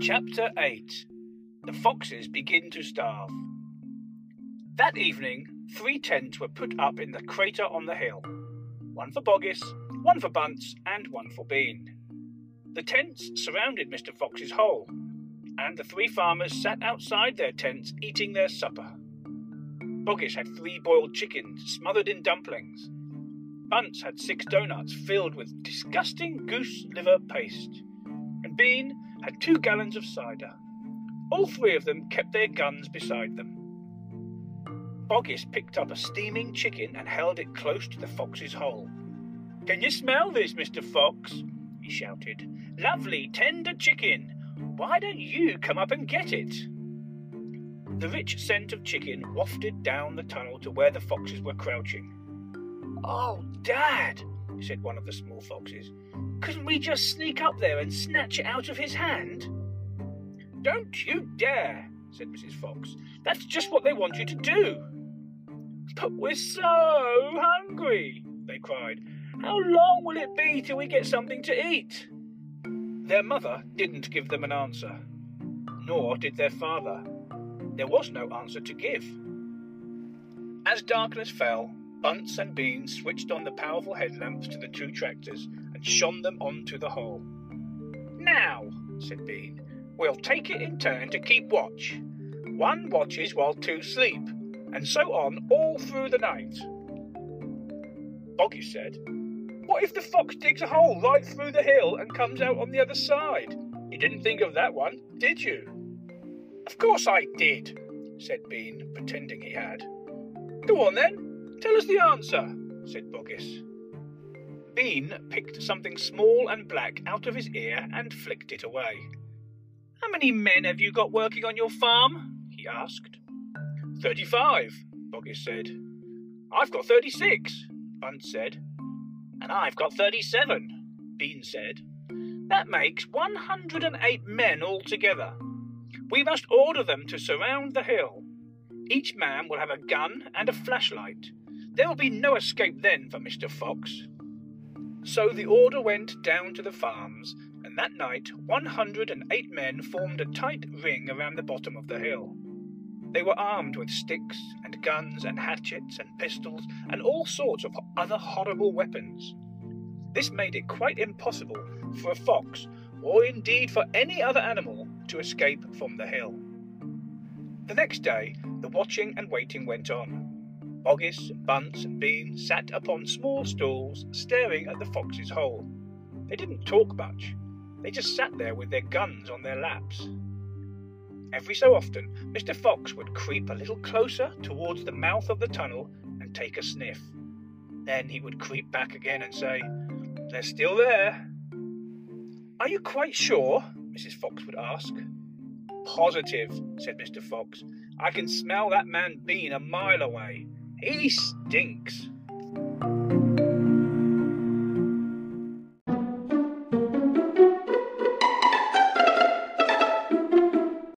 Chapter 8 The Foxes Begin to Starve. That evening, three tents were put up in the crater on the hill one for Boggis, one for Bunce, and one for Bean. The tents surrounded Mr. Fox's hole, and the three farmers sat outside their tents eating their supper. Boggis had three boiled chickens smothered in dumplings. Bunce had six doughnuts filled with disgusting goose liver paste. And Bean had two gallons of cider. All three of them kept their guns beside them. Boggis picked up a steaming chicken and held it close to the fox's hole. Can you smell this, Mr. Fox? he shouted. Lovely, tender chicken. Why don't you come up and get it? The rich scent of chicken wafted down the tunnel to where the foxes were crouching. Oh, Dad, said one of the small foxes, couldn't we just sneak up there and snatch it out of his hand? Don't you dare, said Mrs. Fox. That's just what they want you to do. But we're so hungry, they cried. How long will it be till we get something to eat? Their mother didn't give them an answer, nor did their father. There was no answer to give. As darkness fell, Bunce and Bean switched on the powerful headlamps to the two tractors and shone them onto the hole. Now, said Bean, we'll take it in turn to keep watch. One watches while two sleep, and so on all through the night. Boggis said, What if the fox digs a hole right through the hill and comes out on the other side? You didn't think of that one, did you? Of course I did, said Bean, pretending he had. Go on then, tell us the answer, said Boggis. Bean picked something small and black out of his ear and flicked it away. How many men have you got working on your farm? he asked. Thirty-five, Boggis said. I've got thirty-six, Bunce said. And I've got thirty-seven, Bean said. That makes one hundred and eight men altogether. We must order them to surround the hill. Each man will have a gun and a flashlight. There will be no escape then for Mr. Fox. So the order went down to the farms, and that night 108 men formed a tight ring around the bottom of the hill. They were armed with sticks and guns and hatchets and pistols and all sorts of other horrible weapons. This made it quite impossible for a fox, or indeed for any other animal, to escape from the hill. The next day, the watching and waiting went on. Boggis, Bunce, and Bean sat upon small stools, staring at the fox's hole. They didn't talk much. They just sat there with their guns on their laps. Every so often, Mr. Fox would creep a little closer towards the mouth of the tunnel and take a sniff. Then he would creep back again and say, They're still there. Are you quite sure? Mrs. Fox would ask. Positive, said Mr. Fox. I can smell that man Bean a mile away. He stinks.